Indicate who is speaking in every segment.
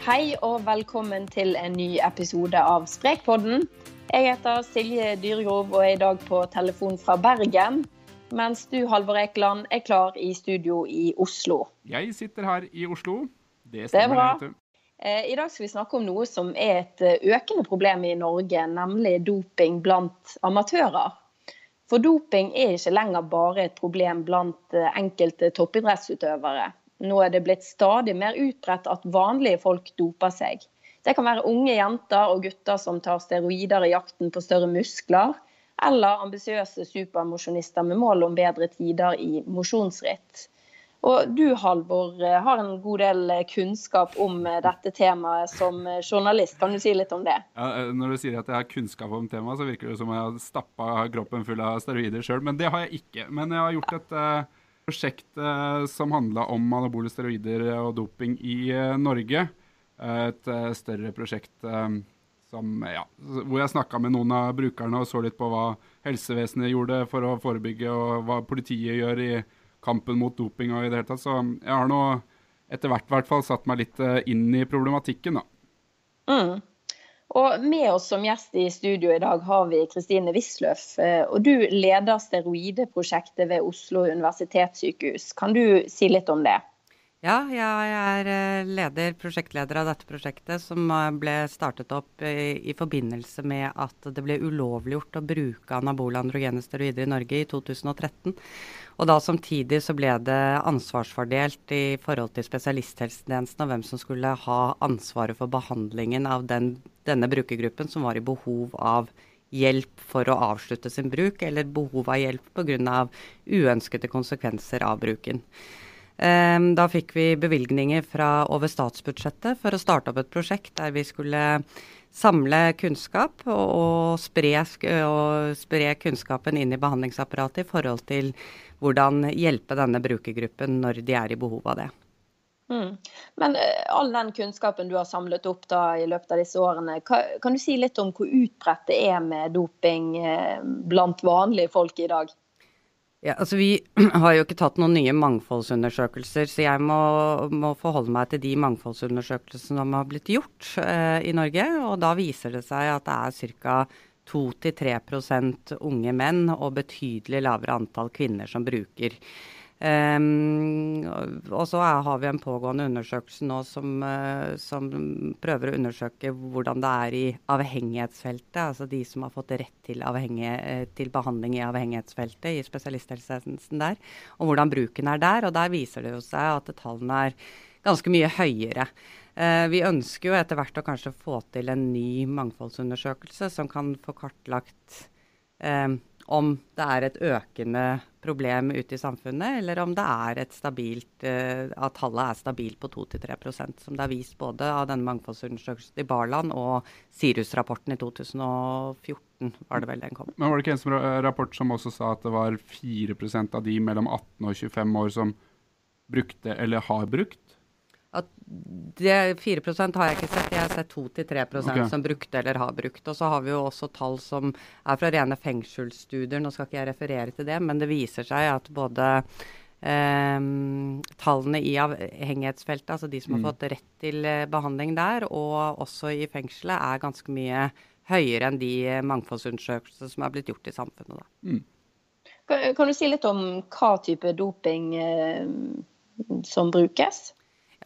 Speaker 1: Hei og velkommen til en ny episode av Sprekpodden. Jeg heter Silje Dyregrov og er i dag på telefon fra Bergen. Mens du, Halvor Ekeland, er klar i studio i Oslo.
Speaker 2: Jeg sitter her i Oslo. Det
Speaker 1: Det er bra.
Speaker 2: vet du.
Speaker 1: Eh, I dag skal vi snakke om noe som er et eh, økende problem i Norge, nemlig doping blant amatører. For doping er ikke lenger bare et problem blant eh, enkelte toppidrettsutøvere. Nå er det blitt stadig mer utbredt at vanlige folk doper seg. Det kan være unge jenter og gutter som tar steroider i jakten på større muskler, eller ambisiøse supermosjonister med mål om bedre tider i mosjonsritt. Og du, Halvor, eh, har en god del eh, kunnskap om eh, dette temaet som journalist. Kan du si litt om det?
Speaker 2: Ja, når du sier at jeg har kunnskap om temaet, så virker det som jeg har stappa kroppen full av steroider sjøl, men det har jeg ikke. Men jeg har gjort et prosjekt som handla om anabole steroider og doping i eh, Norge. Eh, et eh, større prosjekt som, ja, hvor jeg snakka med noen av brukerne og så litt på hva helsevesenet gjorde for å forebygge, og hva politiet gjør i kampen mot doping og i det hele tatt. Så jeg har nå etter hvert hvert fall satt meg litt inn i problematikken, da.
Speaker 1: Mm. Og med oss som gjest i studio i dag har vi Kristine Wisløff. eh, Og du leder steroideprosjektet ved Oslo universitetssykehus. Kan du si litt om det?
Speaker 3: Ja, jeg er eh, leder, prosjektleder av dette prosjektet, som eh, ble startet opp i, i forbindelse med at det ble ulovliggjort å bruke anabole androgene steroider i Norge i 2013. Og da samtidig så ble det ansvarsfordelt i forhold til spesialisthelsetjenesten og hvem som skulle ha ansvaret for behandlingen av den, denne brukergruppen som var i behov av hjelp for å avslutte sin bruk, eller behov av hjelp pga. uønskede konsekvenser av bruken. Ehm, Da fikk vi bevilgninger fra over statsbudsjettet for å starte opp et prosjekt der vi skulle samle kunnskap og, spre, og spre kunnskapen inn i behandlingsapparatet i forhold til hvordan hjelpe denne brukergruppen når de er i behov av det.
Speaker 1: Mm. Men eh, all den kunnskapen du har samlet opp da i løpet av disse årene, ka- kan du si litt om hvor utbredt det er med doping eh, blant vanlige folk i dag?
Speaker 3: Ja, altså Vi har jo ikke tatt noen nye mangfoldsundersøkelser, så jeg må, må forholde meg til de mangfoldsundersøkelsene som har blitt gjort eh, i Norge. Og da viser det seg at det er ca. 2-3% unge menn og betydelig lavere antall kvinner som bruker. Og- og så er, har vi en pågående undersøkelse nå som, uh, som prøver å undersøke hvordan det er i avhengighetsfeltet. Altså de som har fått rett til, eh, til behandling i avhengighetsfeltet i spesialisthelsetjenesten der. Og hvordan bruken er der. Og der viser det jo seg at tallene er ganske mye høyere. Eh, vi ønsker jo etter hvert å kanskje få til en ny mangfoldsundersøkelse som kan få kartlagt eh, om det er et økende problem ute i samfunnet, eller om det er et stabilt, eh, at tallet er stabilt på 2-3% som det er vist både av denne mangfoldsundersøkelsen i Barland og Sirus-rapporten i 2014, var det vel den kom.
Speaker 2: Men var det ikke en rapport som også sa at det var 4% av de mellom 18 og 25 år som brukte eller har brukt?
Speaker 3: At det 4 har jeg ikke sett, jeg har sett 2-3
Speaker 2: okay.
Speaker 3: som brukte eller har brukt. Og så har vi jo også tall som er fra rene fengselsstudier, nå skal ikke jeg referere til det, men det viser seg at både eh, tallene i avhengighetsfeltet, altså de som
Speaker 2: Mm.
Speaker 3: har fått rett til eh, behandling der, og også i fengselet, er ganske mye høyere enn de mangfoldsundersøkelsene som er blitt gjort i samfunnet. Da.
Speaker 2: Mm.
Speaker 1: Kan, kan, du si litt om hva type doping eh, som brukes?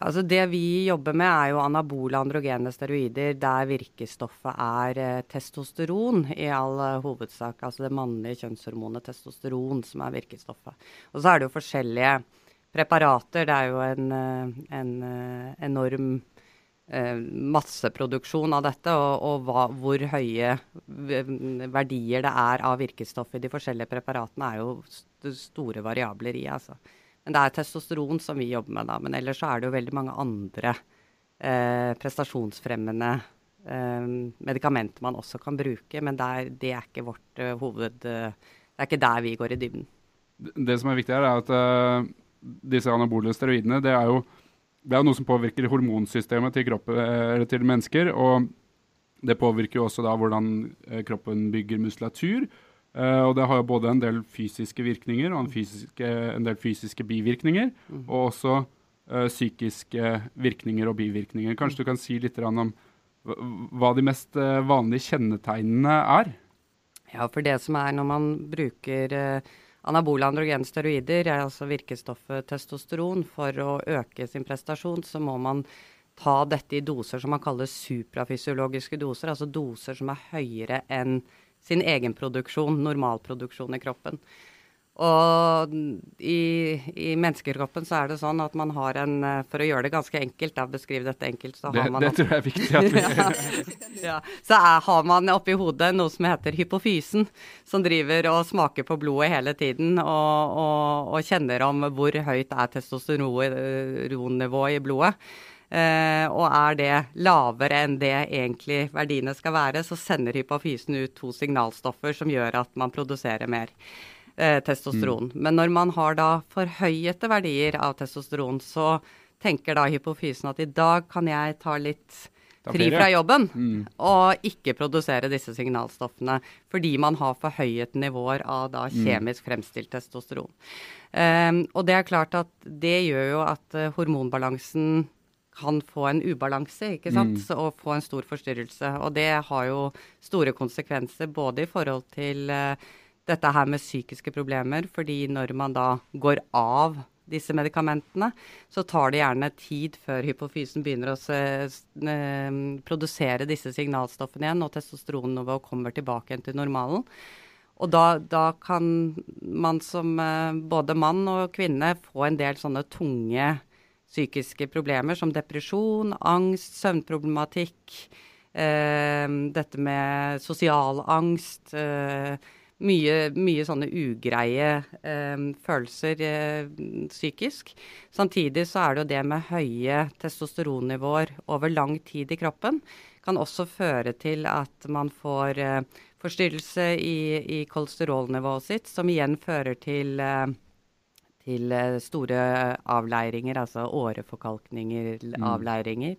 Speaker 3: Altså det vi jobber med, er jo anabole androgene steroider der virkestoffet er eh, testosteron i all eh, hovedsak. Altså det mannlige kjønnshormonet testosteron som er virkestoffet. Og så er det jo forskjellige preparater. Det er jo en, eh, en enorm masseproduksjon av dette, og, og hva, hvor høye verdier det er av virkestoff i de forskjellige preparatene, er jo store variabler i. altså. Men det er testosteron som vi jobber med, da. Men ellers så er det jo veldig mange andre eh, prestasjonsfremmende eh, medikamenter man også kan bruke. Men det er, det er ikke vårt uh, hoved... Uh, det er ikke der vi går i dybden.
Speaker 2: Det som er viktig her, er at uh, disse anabole steroidene det er, jo, det er noe som påvirker hormonsystemet til, kroppen, til mennesker. Og det påvirker jo også da hvordan kroppen bygger muskulatur. Uh, og det har jo både en del fysiske virkninger og en, fysiske, en del fysiske bivirkninger. Mm. Og også uh, psykiske virkninger og bivirkninger. Kanskje du kan si litt om hva de mest uh, vanlige kjennetegnene er?
Speaker 3: Ja, for det som er når man bruker anabole androgene steroider, altså virkestoffet testosteron, for å øke sin prestasjon, så må man ta dette i doser som man kaller suprafysiologiske doser, altså doser som er høyere enn sin egen produksjon, normalproduksjon i kroppen. Og i, i, menneskekroppen så er det sånn at man har en For å gjøre det ganske enkelt, da beskrive dette enkelt, så
Speaker 2: det,
Speaker 3: har man
Speaker 2: Det tror jeg er viktig at vi
Speaker 3: ja, ja. Så er, har man oppi hodet noe som heter hypofysen, som driver og smaker på blodet hele tiden og, og, og kjenner om hvor høyt er testosteronnivået i blodet. Uh, og er det lavere enn det egentlig verdiene skal være, så sender hypofysen ut to signalstoffer som gjør at man produserer mer uh, testosteron. Mm. Men når man har da forhøyete verdier av testosteron, så tenker da hypofysen at i dag kan jeg ta litt fri fra jobben mm. og ikke produsere disse signalstoffene. Fordi man har forhøyet nivåer av da mm. kjemisk fremstilt testosteron. Um, og det er klart at det gjør jo at hormonbalansen kan få en ubalanse ikke sant? Mm. og få en stor forstyrrelse. Og det har jo store konsekvenser både i forhold til uh, dette her med psykiske problemer, fordi når man da går av disse medikamentene, så tar det gjerne tid før hypofysen begynner å se, uh, produsere disse signalstoffene igjen, og testosteronnivået kommer tilbake igjen til normalen. Og da, da kan man som uh, både mann og kvinne få en del sånne tunge psykiske problemer som depresjon, angst, søvnproblematikk, eh, dette med sosial angst. Eh, mye, mye, sånne ugreie eh, følelser eh, psykisk. Samtidig så er det jo det med høye testosteronnivåer over lang tid i kroppen kan også føre til at man får eh, forstyrrelse i, i kolesterolnivået sitt, som igjen fører til eh, til eh, store avleiringer, altså åreforkalkninger, mm. avleiringer.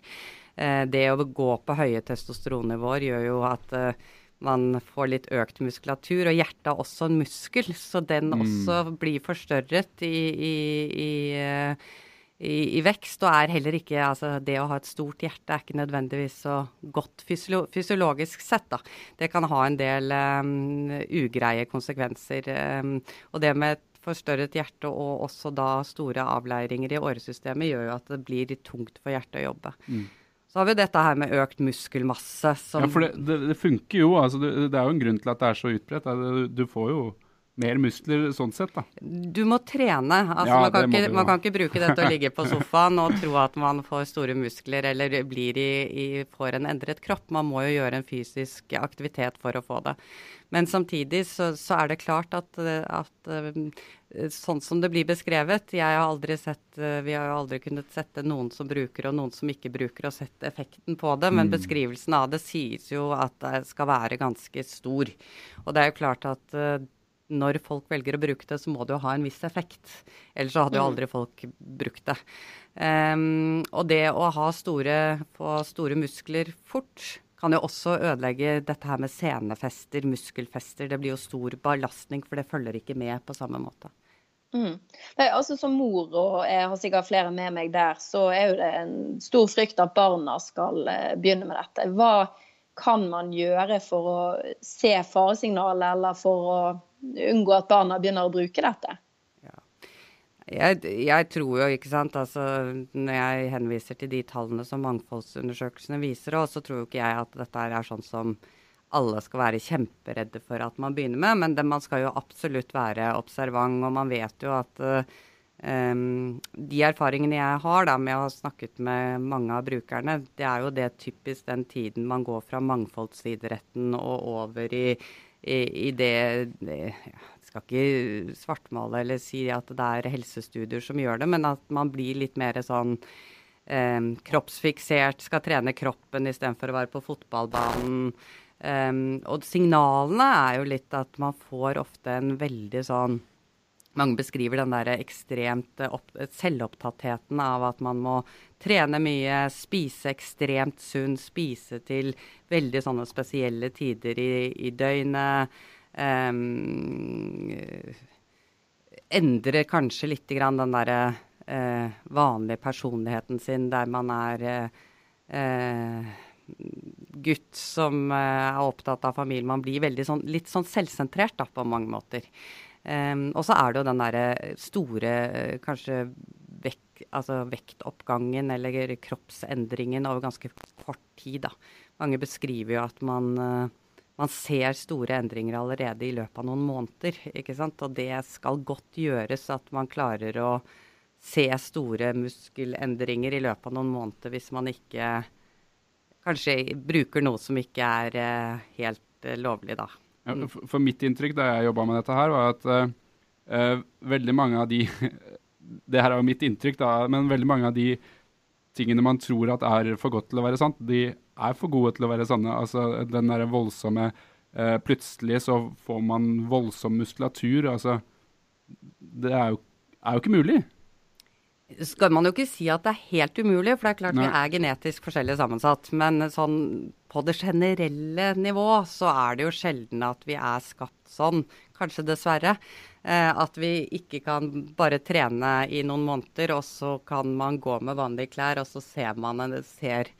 Speaker 3: Eh, det å gå på høye testosteronnivåer gjør jo at eh, man får litt økt muskulatur. Og hjertet er også en muskel, så den mm. også blir forstørret i, i, i i, i, vekst, og er heller ikke altså Det å ha et stort hjerte er ikke nødvendigvis så godt fysiolo fysiologisk sett. da. Det kan ha en del um, ugreie konsekvenser. Um, og det med forstørret hjerte og også da store avleiringer i åresystemet gjør jo at det blir litt tungt for hjertet å jobbe. Mm. Så har vi dette her med økt muskelmasse
Speaker 2: som Ja, for det, det, det funker jo. Altså det, det, er jo en grunn til at det er så utbredt. Du, du får jo mer muskler sånn sett, da.
Speaker 3: Du må trene. Altså, ja, man, kan ikke, man, kan ikke, bruke dette å ligge på sofaen og tro at man får store muskler eller blir i, i, får en endret kropp. Man må jo gjøre en fysisk aktivitet for å få det. Men samtidig så, så er det klart at, at, eh, sånn som det blir beskrevet Jeg har aldri sett eh, Vi har jo aldri kunnet sette noen som bruker og noen som ikke bruker, og sett effekten på det. Men mm. beskrivelsen av det sies jo at det skal være ganske stor. Og det er jo klart at eh, når folk velger å bruke det, så må det jo ha en viss effekt. Ellers så hadde jo mm. aldri folk brukt det. Um, og det å ha store, få store muskler fort kan jo også ødelegge dette her med senefester, muskelfester. Det blir jo stor belastning, for det følger ikke med på samme måte.
Speaker 1: Mm. Nei, altså Som mor, og jeg har sikkert flere med meg der, så er jo det en stor frykt at barna skal uh, begynne med dette. Hva kan man gjøre for å se faresignalet, eller for å unngå at barna begynner å bruke dette?
Speaker 3: Jeg, jeg, tror jo, ikke sant, altså når jeg henviser til de tallene som mangfoldsundersøkelsene viser så tror jo ikke jeg at dette er sånn som alle skal være kjemperedde for at man begynner med. Men det, man skal jo absolutt være observant, og man vet jo at uh, de erfaringene jeg har da, med å ha snakket med mange av brukerne, det er jo det typisk den tiden man går fra mangfoldsidretten og over i, i, i det, det skal ikke svartmale eller si at det er helsestudier som gjør det, men at man blir litt mer sånn eh, kroppsfiksert, skal trene kroppen istedenfor å være på fotballbanen. Um, og signalene er jo litt at man får ofte en veldig sånn mange beskriver den der ekstremt opp, selvopptattheten av at man må trene mye, spise ekstremt sunn, spise til veldig sånne spesielle tider i, i døgnet. Um, endrer kanskje litt grann den derre eh, vanlige personligheten sin der man er eh, gutt som uh, er opptatt av familien. Man blir veldig sånn, litt sånn selvsentrert da, på mange måter. Um, og så er det jo den derre store kanskje vek, altså vektoppgangen eller kroppsendringen over ganske kort tid. da. Mange beskriver jo at man man ser store endringer allerede i løpet av noen måneder. ikke sant? Og det skal godt gjøres at man klarer å se store muskelendringer i løpet av noen måneder hvis man ikke kanskje bruker noe som ikke er uh, helt uh, lovlig, da.
Speaker 2: Ja, for, for, mitt inntrykk da jeg jobba med dette her, var at uh, veldig mange av de Det her er jo mitt inntrykk, da, men veldig mange av de tingene man tror at er for godt til å være sant, de er for gode til å være sanne. Altså den derre voldsomme eh, Plutselig så får man voldsom muskulatur. Altså Det er jo, er jo ikke mulig
Speaker 3: skal man jo ikke si at det er helt umulig, for det er klart Nei. vi er genetisk forskjellig sammensatt. Men sånn på det generelle nivå så er det jo sjelden at vi er skapt sånn, kanskje dessverre. Eh, at vi ikke kan bare trene i noen måneder, og så kan man gå med vanlige klær, og så ser man en ser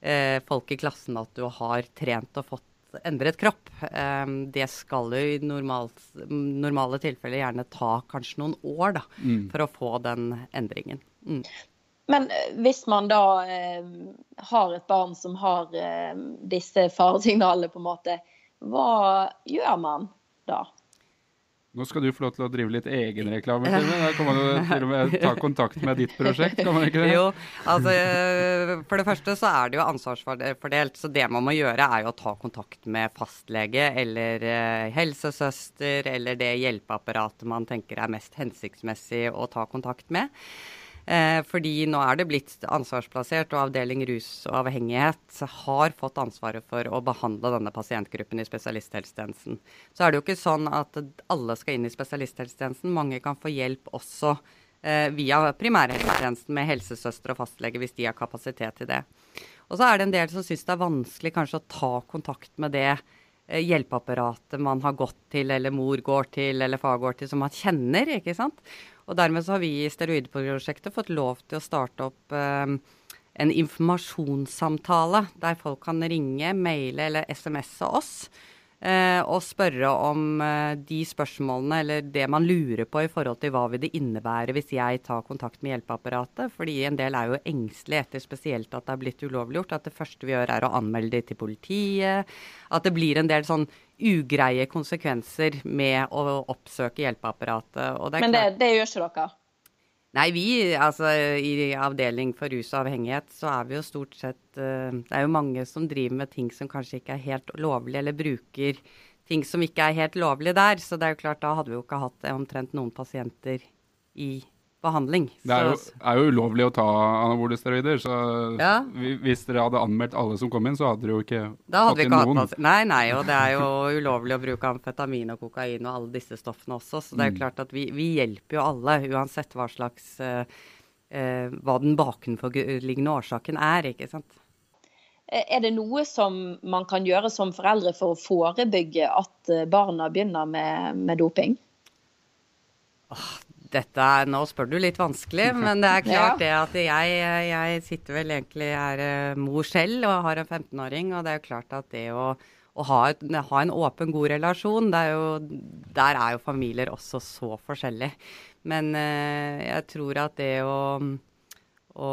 Speaker 3: eh, folk i klassen at du har trent og fått endret kropp. Eh, det skal jo i normalt, normale tilfeller gjerne ta kanskje noen år da, mm. for å få den endringen. Mm.
Speaker 1: Men eh, hvis man da eh, har et barn som har eh, disse faresignalene, på en måte, hva gjør man da?
Speaker 2: Nå skal du få lov til å drive litt egenreklame. Da kan man jo til og med ta kontakt med ditt prosjekt, kan man ikke det?
Speaker 3: Jo, altså For det første så er det jo ansvarsfordelt. Så det man må gjøre er jo å ta kontakt med fastlege eller uh, helsesøster eller det hjelpeapparatet man tenker er mest hensiktsmessig å ta kontakt med. Eh, fordi nå er det blitt ansvarsplassert, og avdeling rus og avhengighet har fått ansvaret for å behandle denne pasientgruppen i spesialisthelsetjenesten. Så er det jo ikke sånn at alle skal inn i spesialisthelsetjenesten. Mange kan få hjelp også eh, via primærhelsetjenesten med helsesøster og fastlege hvis de har kapasitet til det. Og så er det en del som syns det er vanskelig kanskje å ta kontakt med det eh, hjelpeapparatet man har gått til, eller mor går til, eller far går til, som man kjenner. ikke sant? Og dermed så har vi i Steroidprosjektet fått lov til å starte opp eh, en informasjonssamtale der folk kan ringe, maile eller SMS-e oss og spørre om eh, de spørsmålene eller det man lurer på i forhold til hva vil det innebære hvis jeg tar kontakt med hjelpeapparatet. Fordi en del er jo engstelige etter spesielt at det er blitt ulovliggjort. At det første vi gjør er å anmelde det til politiet. At det blir en del sånn ugreie konsekvenser med å oppsøke hjelpeapparatet.
Speaker 1: Det Men det, det gjør ikke dere?
Speaker 3: Nei, vi altså i avdeling for rus og avhengighet så er vi jo stort sett uh, Det er jo mange som driver med ting som kanskje ikke er helt lovlig, eller bruker ting som ikke er helt lovlig der. Så det er jo klart, da hadde vi jo ikke hatt omtrent noen pasienter i behandling.
Speaker 2: Det er jo, er jo ulovlig å ta anabole steroider, så ja. hvis dere hadde anmeldt alle som kom inn, så hadde dere jo ikke
Speaker 3: fått inn noen. Hatt, nei, nei, og det er jo ulovlig å bruke amfetamin og kokain og alle disse stoffene også, så det er jo mm. klart at vi, vi hjelper jo alle, uansett hva slags uh, uh, hva den bakenforliggende årsaken er, ikke sant.
Speaker 1: Eh, er det noe som man kan gjøre som foreldre for å forebygge at barna begynner med, med doping?
Speaker 3: Dette er, Nå spør du litt vanskelig, men det er klart ja. det at jeg, jeg sitter vel egentlig er uh, mor selv og har en 15-åring. Og det er jo klart at det å, å ha, et, ha, en åpen, god relasjon. Er jo, der er jo familier også så forskjellige. Men eh, jeg tror at det å å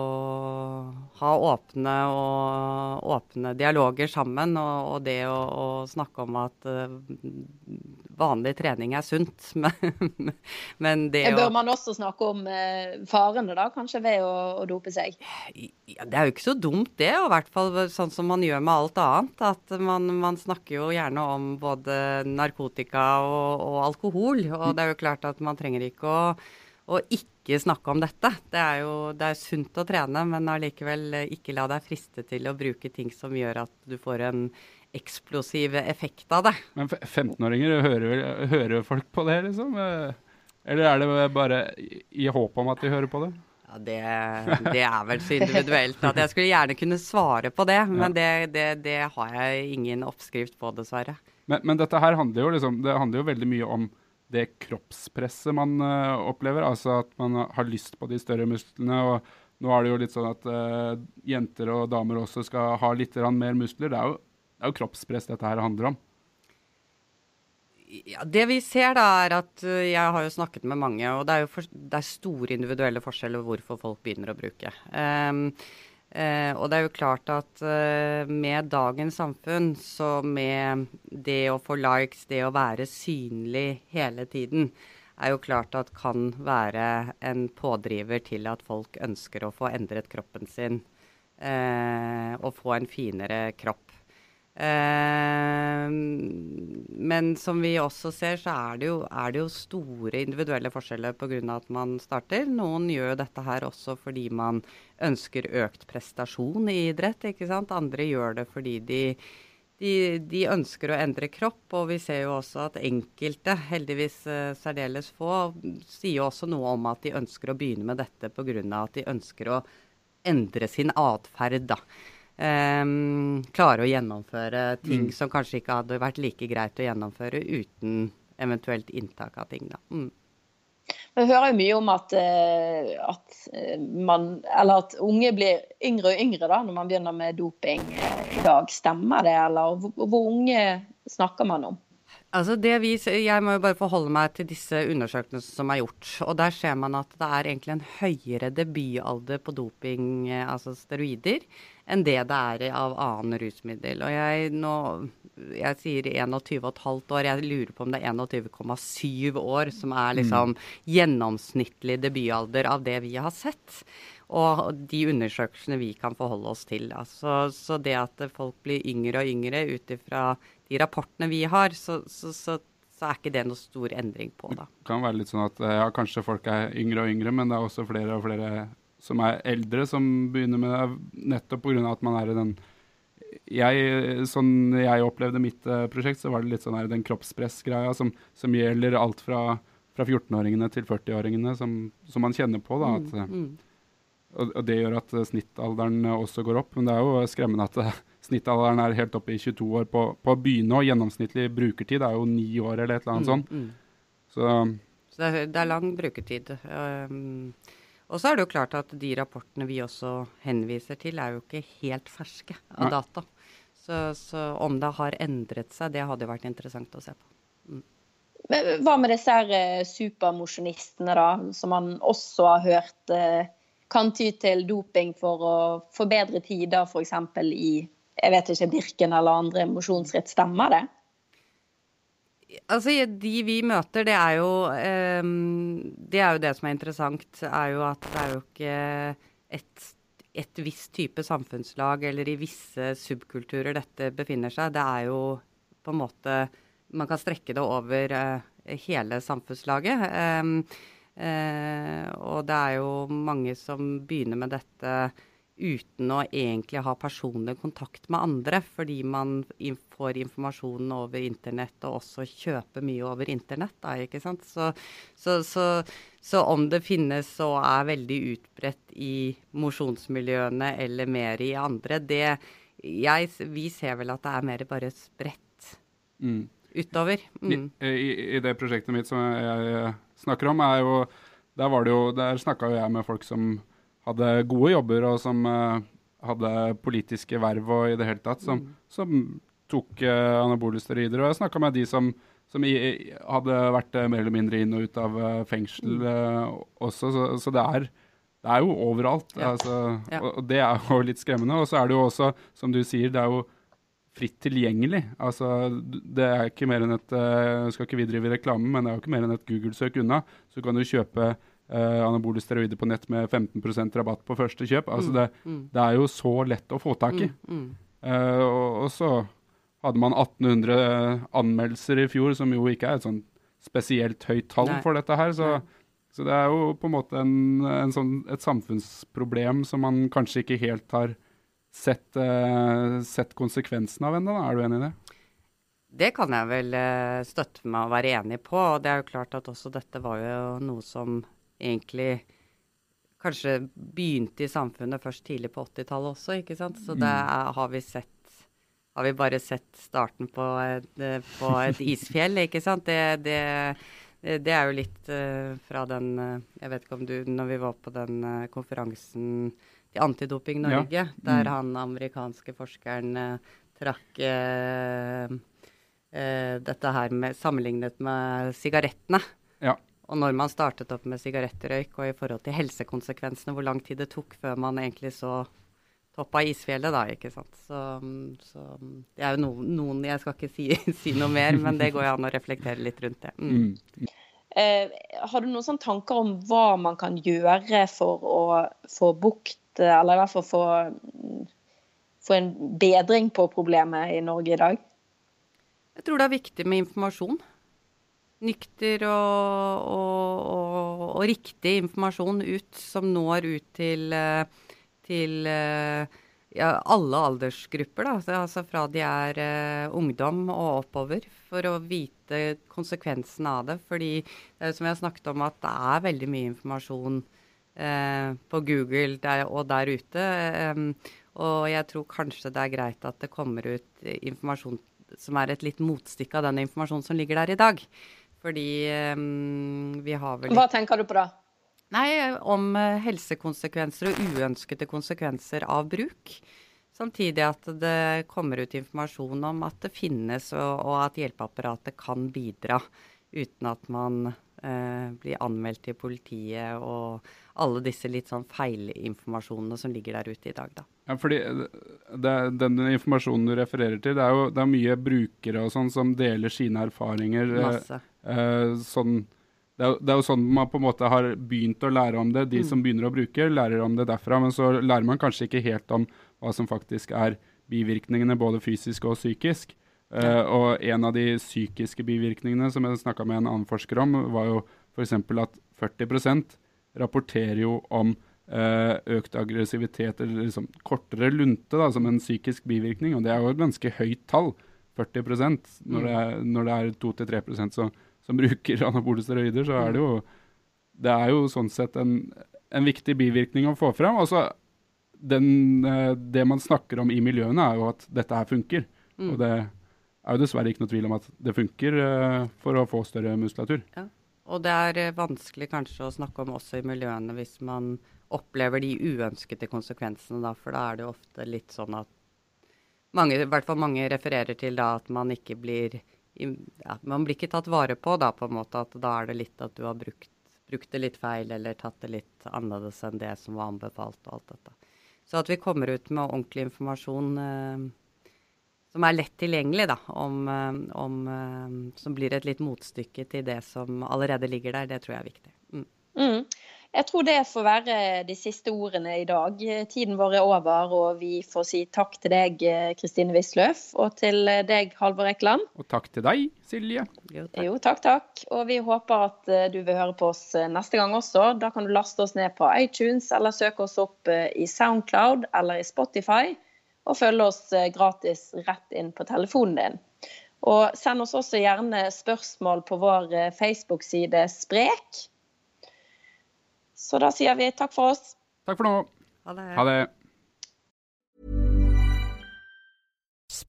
Speaker 3: ha åpne, og, åpne dialoger sammen, og, og det å, å, snakke om at uh, vanlig trening er sunt. Men, men det
Speaker 1: å Bør man også snakke om uh, farene, da, kanskje, ved å, å, dope seg?
Speaker 3: Ja, det er jo ikke så dumt, det. Og i hvert fall sånn som man gjør med alt annet. At man, man snakker jo gjerne om både narkotika og, og alkohol. Og det er jo klart at man trenger ikke å å ikke snakke om dette. Det er jo det er sunt å trene, men allikevel ikke la deg friste til å bruke ting som gjør at du får en eksplosiv effekt av det.
Speaker 2: Men 15-åringer, hører, hører, folk på det, liksom? Eller er det bare i håp om at de hører på det?
Speaker 3: Ja, det, det er vel så individuelt at jeg skulle gjerne kunne svare på det, men det, det, det har jeg ingen oppskrift på, dessverre.
Speaker 2: Men, men, dette her handler jo, liksom, det handler jo veldig mye om det kroppspresset man uh, opplever. Altså at man har lyst på de større musklene. og Nå er det jo litt sånn at uh, jenter og damer også skal ha litt mer muskler. Det er, jo, det er jo kroppspress dette her handler om.
Speaker 3: Ja, det vi ser, da, er at uh, jeg har jo snakket med mange, og det er jo for, det er store individuelle forskjeller hvorfor folk begynner å bruke. Um, Eh, og det er jo klart at eh, med dagens samfunn, så med det å få likes, det å være synlig hele tiden, er jo klart at kan være en pådriver til at folk ønsker å få endret kroppen sin. Eh, og få en finere kropp. Eh, men som vi også ser, så er det jo, er det jo store individuelle forskjeller pga. at man starter. Noen gjør dette her også fordi man ønsker økt prestasjon i idrett. ikke sant? Andre gjør det fordi de, de, de ønsker å endre kropp. Og vi ser jo også at enkelte, heldigvis uh, særdeles få, sier jo også noe om at de ønsker å begynne med dette pga. at de ønsker å endre sin atferd. da um, klare å gjennomføre ting mm. som kanskje ikke hadde vært like greit å gjennomføre uten eventuelt inntak av ting. Da. Mm.
Speaker 1: Vi hører jo mye om at, uh, at, eh, man, eller at unge blir yngre og yngre da, når man begynner med doping i dag. Stemmer det, eller hvor, hvor unge snakker man om?
Speaker 3: Altså det vi, jeg må jo bare forholde meg til disse undersøkelsene som er gjort. og Der ser man at det er egentlig en høyere debutalder på doping, eh, altså steroider, enn det det er av annen rusmiddel. Og jeg, nå, jeg sier 21,5 år, jeg lurer på om det er 21,7 år som er liksom mm. gjennomsnittlig debutalder av det vi har sett. Og de undersøkelsene vi kan forholde oss til. Altså, så det at folk blir yngre og yngre ut ifra de rapportene vi har, så, så, så, så, er ikke det noe stor endring på. Da.
Speaker 2: Det kan være litt sånn at ja, kanskje folk er yngre og yngre, men det er også flere og flere som er eldre, som begynner med det nettopp pga. at man er i den jeg, Sånn jeg opplevde mitt uh, prosjekt, så var det litt sånn her, den kroppspress-greia som, som, gjelder alt fra, fra 14-åringene til 40-åringene, som, som, man kjenner på. da, at, mm, mm. Og, og, Det gjør at uh, snittalderen uh, også går opp. Men det er jo skremmende at snittalderen er helt oppe i 22 år på, på å begynne, og gjennomsnittlig brukertid er jo ni år eller et eller annet mm, sånt. Mm.
Speaker 3: Så, så det, er, det, er, lang brukertid. Um, og så er det jo klart at de rapportene vi også henviser til, er jo ikke helt ferske av data. Så, så, om det har endret seg, det hadde jo vært interessant å se på. Mm.
Speaker 1: Hva med disse her eh, supermosjonistene, da, som man også har hørt eh, kan ty til doping for å forbedre tider, f.eks. i jeg vet ikke, Birken eller andre mosjonsritt. Stemmer det?
Speaker 3: Altså, De vi møter, det er jo um, Det er jo det som er interessant. er jo At det er jo ikke et, et visst type samfunnslag eller i visse subkulturer dette befinner seg. Det er jo på en måte Man kan strekke det over uh, hele samfunnslaget. Um, uh, og det er jo mange som begynner med dette uten å egentlig ha personlig kontakt med andre, fordi man får informasjonen over internett og også kjøper mye over internett. Da, ikke sant? Så, så, så, så, om det finnes og er veldig utbredt i mosjonsmiljøene eller mer i andre, det jeg, Vi ser vel at det er mer bare spredt mm. utover.
Speaker 2: Mm. I, i, I, det prosjektet mitt som jeg snakker om, jo Der, var det jo, der snakka jo jeg med folk som hadde gode jobber, og som uh, hadde politiske verv og i det hele tatt, som, mm. som tok uh, anabole steroider. Og jeg snakka med de som, som i, hadde vært uh, mer eller mindre inn og ut av fengsel uh, også, så, så det, er, det, er, jo overalt. Ja. Altså, ja. Og, og, det er jo litt skremmende. Og så er det jo også, som du sier, det er jo fritt tilgjengelig. Altså, det er ikke mer enn et skal ikke vi drive reklamen, men det er jo ikke mer enn et Google-søk unna. Så kan du kjøpe Uh, anabole steroider på nett med 15% rabatt på første kjøp. Altså mm, det, mm. det, er jo så lett å få tak i. Mm, uh, og, og, så hadde man 1800 anmeldelser i fjor, som jo ikke er et sånn spesielt høyt tall Nei. for dette her. Så, så, det er jo på en måte en, en sånn, et samfunnsproblem som man kanskje ikke helt har sett, uh, sett konsekvensen av ennå. Er du enig i det?
Speaker 3: Det kan jeg vel støtte meg å være enig på. og Det er jo klart at også dette var jo noe som egentlig kanskje begynte i samfunnet først tidlig på 80-tallet også, ikke sant. Så det mm. er, har vi sett har vi bare sett starten på et, på et isfjell, ikke sant. Det, det, det, er jo litt uh, fra den uh, Jeg vet ikke om du Når vi var på den konferansen til Antidoping Norge, ja. mm. der han amerikanske forskeren trakk dette her med sammenlignet med sigarettene.
Speaker 2: Ja.
Speaker 3: Og når man startet opp med sigarettrøyk, og i forhold til helsekonsekvensene, hvor lang tid det tok før man egentlig så topp av isfjellet, da, ikke sant. Så, så det er jo noen, noen Jeg skal ikke si, si, noe mer, men det går jo an å reflektere litt rundt det. Mm.
Speaker 1: Eh, har du noen sånne tanker om hva man kan gjøre for å få bukt, eller i hvert fall få, få en bedring på problemet i Norge i dag?
Speaker 3: Jeg tror det er viktig med informasjon nykter og, og, og, og, riktig informasjon ut, som når ut til, eh, til eh, ja, alle aldersgrupper. Da. Altså fra de er uh, ungdom og oppover, for å vite konsekvensen av det. Fordi det er som jeg har snakket om, at det er veldig mye informasjon uh, på Google der, og der ute. Um, og jeg tror kanskje det er greit at det kommer ut informasjon som er et litt motstykke av den informasjonen som ligger der i dag. Fordi um, vi har vel
Speaker 1: Hva tenker du på da?
Speaker 3: Nei, om uh, helsekonsekvenser og uønskede konsekvenser av bruk. Samtidig at det kommer ut informasjon om at det finnes, og, og at hjelpeapparatet kan bidra uten at man eh, blir anmeldt til politiet og alle disse litt sånn feilinformasjonene som ligger der ute i dag, da.
Speaker 2: Ja, fordi det, Den informasjonen du refererer til, det er jo det er mye brukere og sånn som deler sine erfaringer.
Speaker 3: Eh, Masse.
Speaker 2: Eh, sånn, det, er, det, er, jo sånn man på en måte har begynt å lære om det. De mm. som begynner å bruke, lærer om det derfra. Men så lærer man kanskje ikke helt om hva som faktisk er bivirkningene, både fysisk og psykisk. Uh, og en av de psykiske bivirkningene som jeg snakka med en annen forsker om, var jo f.eks. at 40 rapporterer jo om uh, økt aggressivitet eller liksom kortere lunte da, som en psykisk bivirkning. Og det er jo et ganske høyt tall. 40 når, mm. det er, når det er 2-3% så som bruker anabole steroider, så er det jo det er jo sånn sett en, en viktig bivirkning å få fram. Altså, den, eh, det man snakker om i miljøene, er jo at dette her funker. Mm. Og det er jo dessverre ikke noe tvil om at det funker uh, for å få større muskulatur.
Speaker 3: Ja. Og det er uh, vanskelig kanskje å snakke om også i miljøene hvis man opplever de uønskede konsekvensene, da, for da er det jo ofte litt sånn at mange, i hvert fall mange refererer til da at man ikke blir ja, Man blir ikke tatt vare på, da, på en måte. At da er det litt at du har brukt, brukt det litt feil, eller tatt det litt annerledes enn det som var anbefalt, og alt dette. Så at vi kommer ut med ordentlig informasjon eh, som er lett tilgjengelig, da, om, eh, om, eh, som blir et litt motstykke til det som allerede ligger der, det tror jeg er viktig. Mm.
Speaker 1: Mm. Jeg tror det får være de siste ordene i dag. Tiden vår er over, og vi får si takk til deg, Kristine Wisløff, og til deg, Halvor Ekeland.
Speaker 2: Og takk til deg, Silje.
Speaker 1: Jo takk. jo, takk, takk. Og vi håper at eh, du vil høre på oss eh, neste gang også. Da kan du laste oss ned på iTunes, eller søke oss opp eh, i Soundcloud eller i Spotify, og følge oss gratis rett inn på telefonen din. Og send oss også gjerne spørsmål på vår Facebook-side Sprek. Så da sier vi takk for oss.
Speaker 2: Takk for nå.
Speaker 3: Ha det.
Speaker 2: Ha det.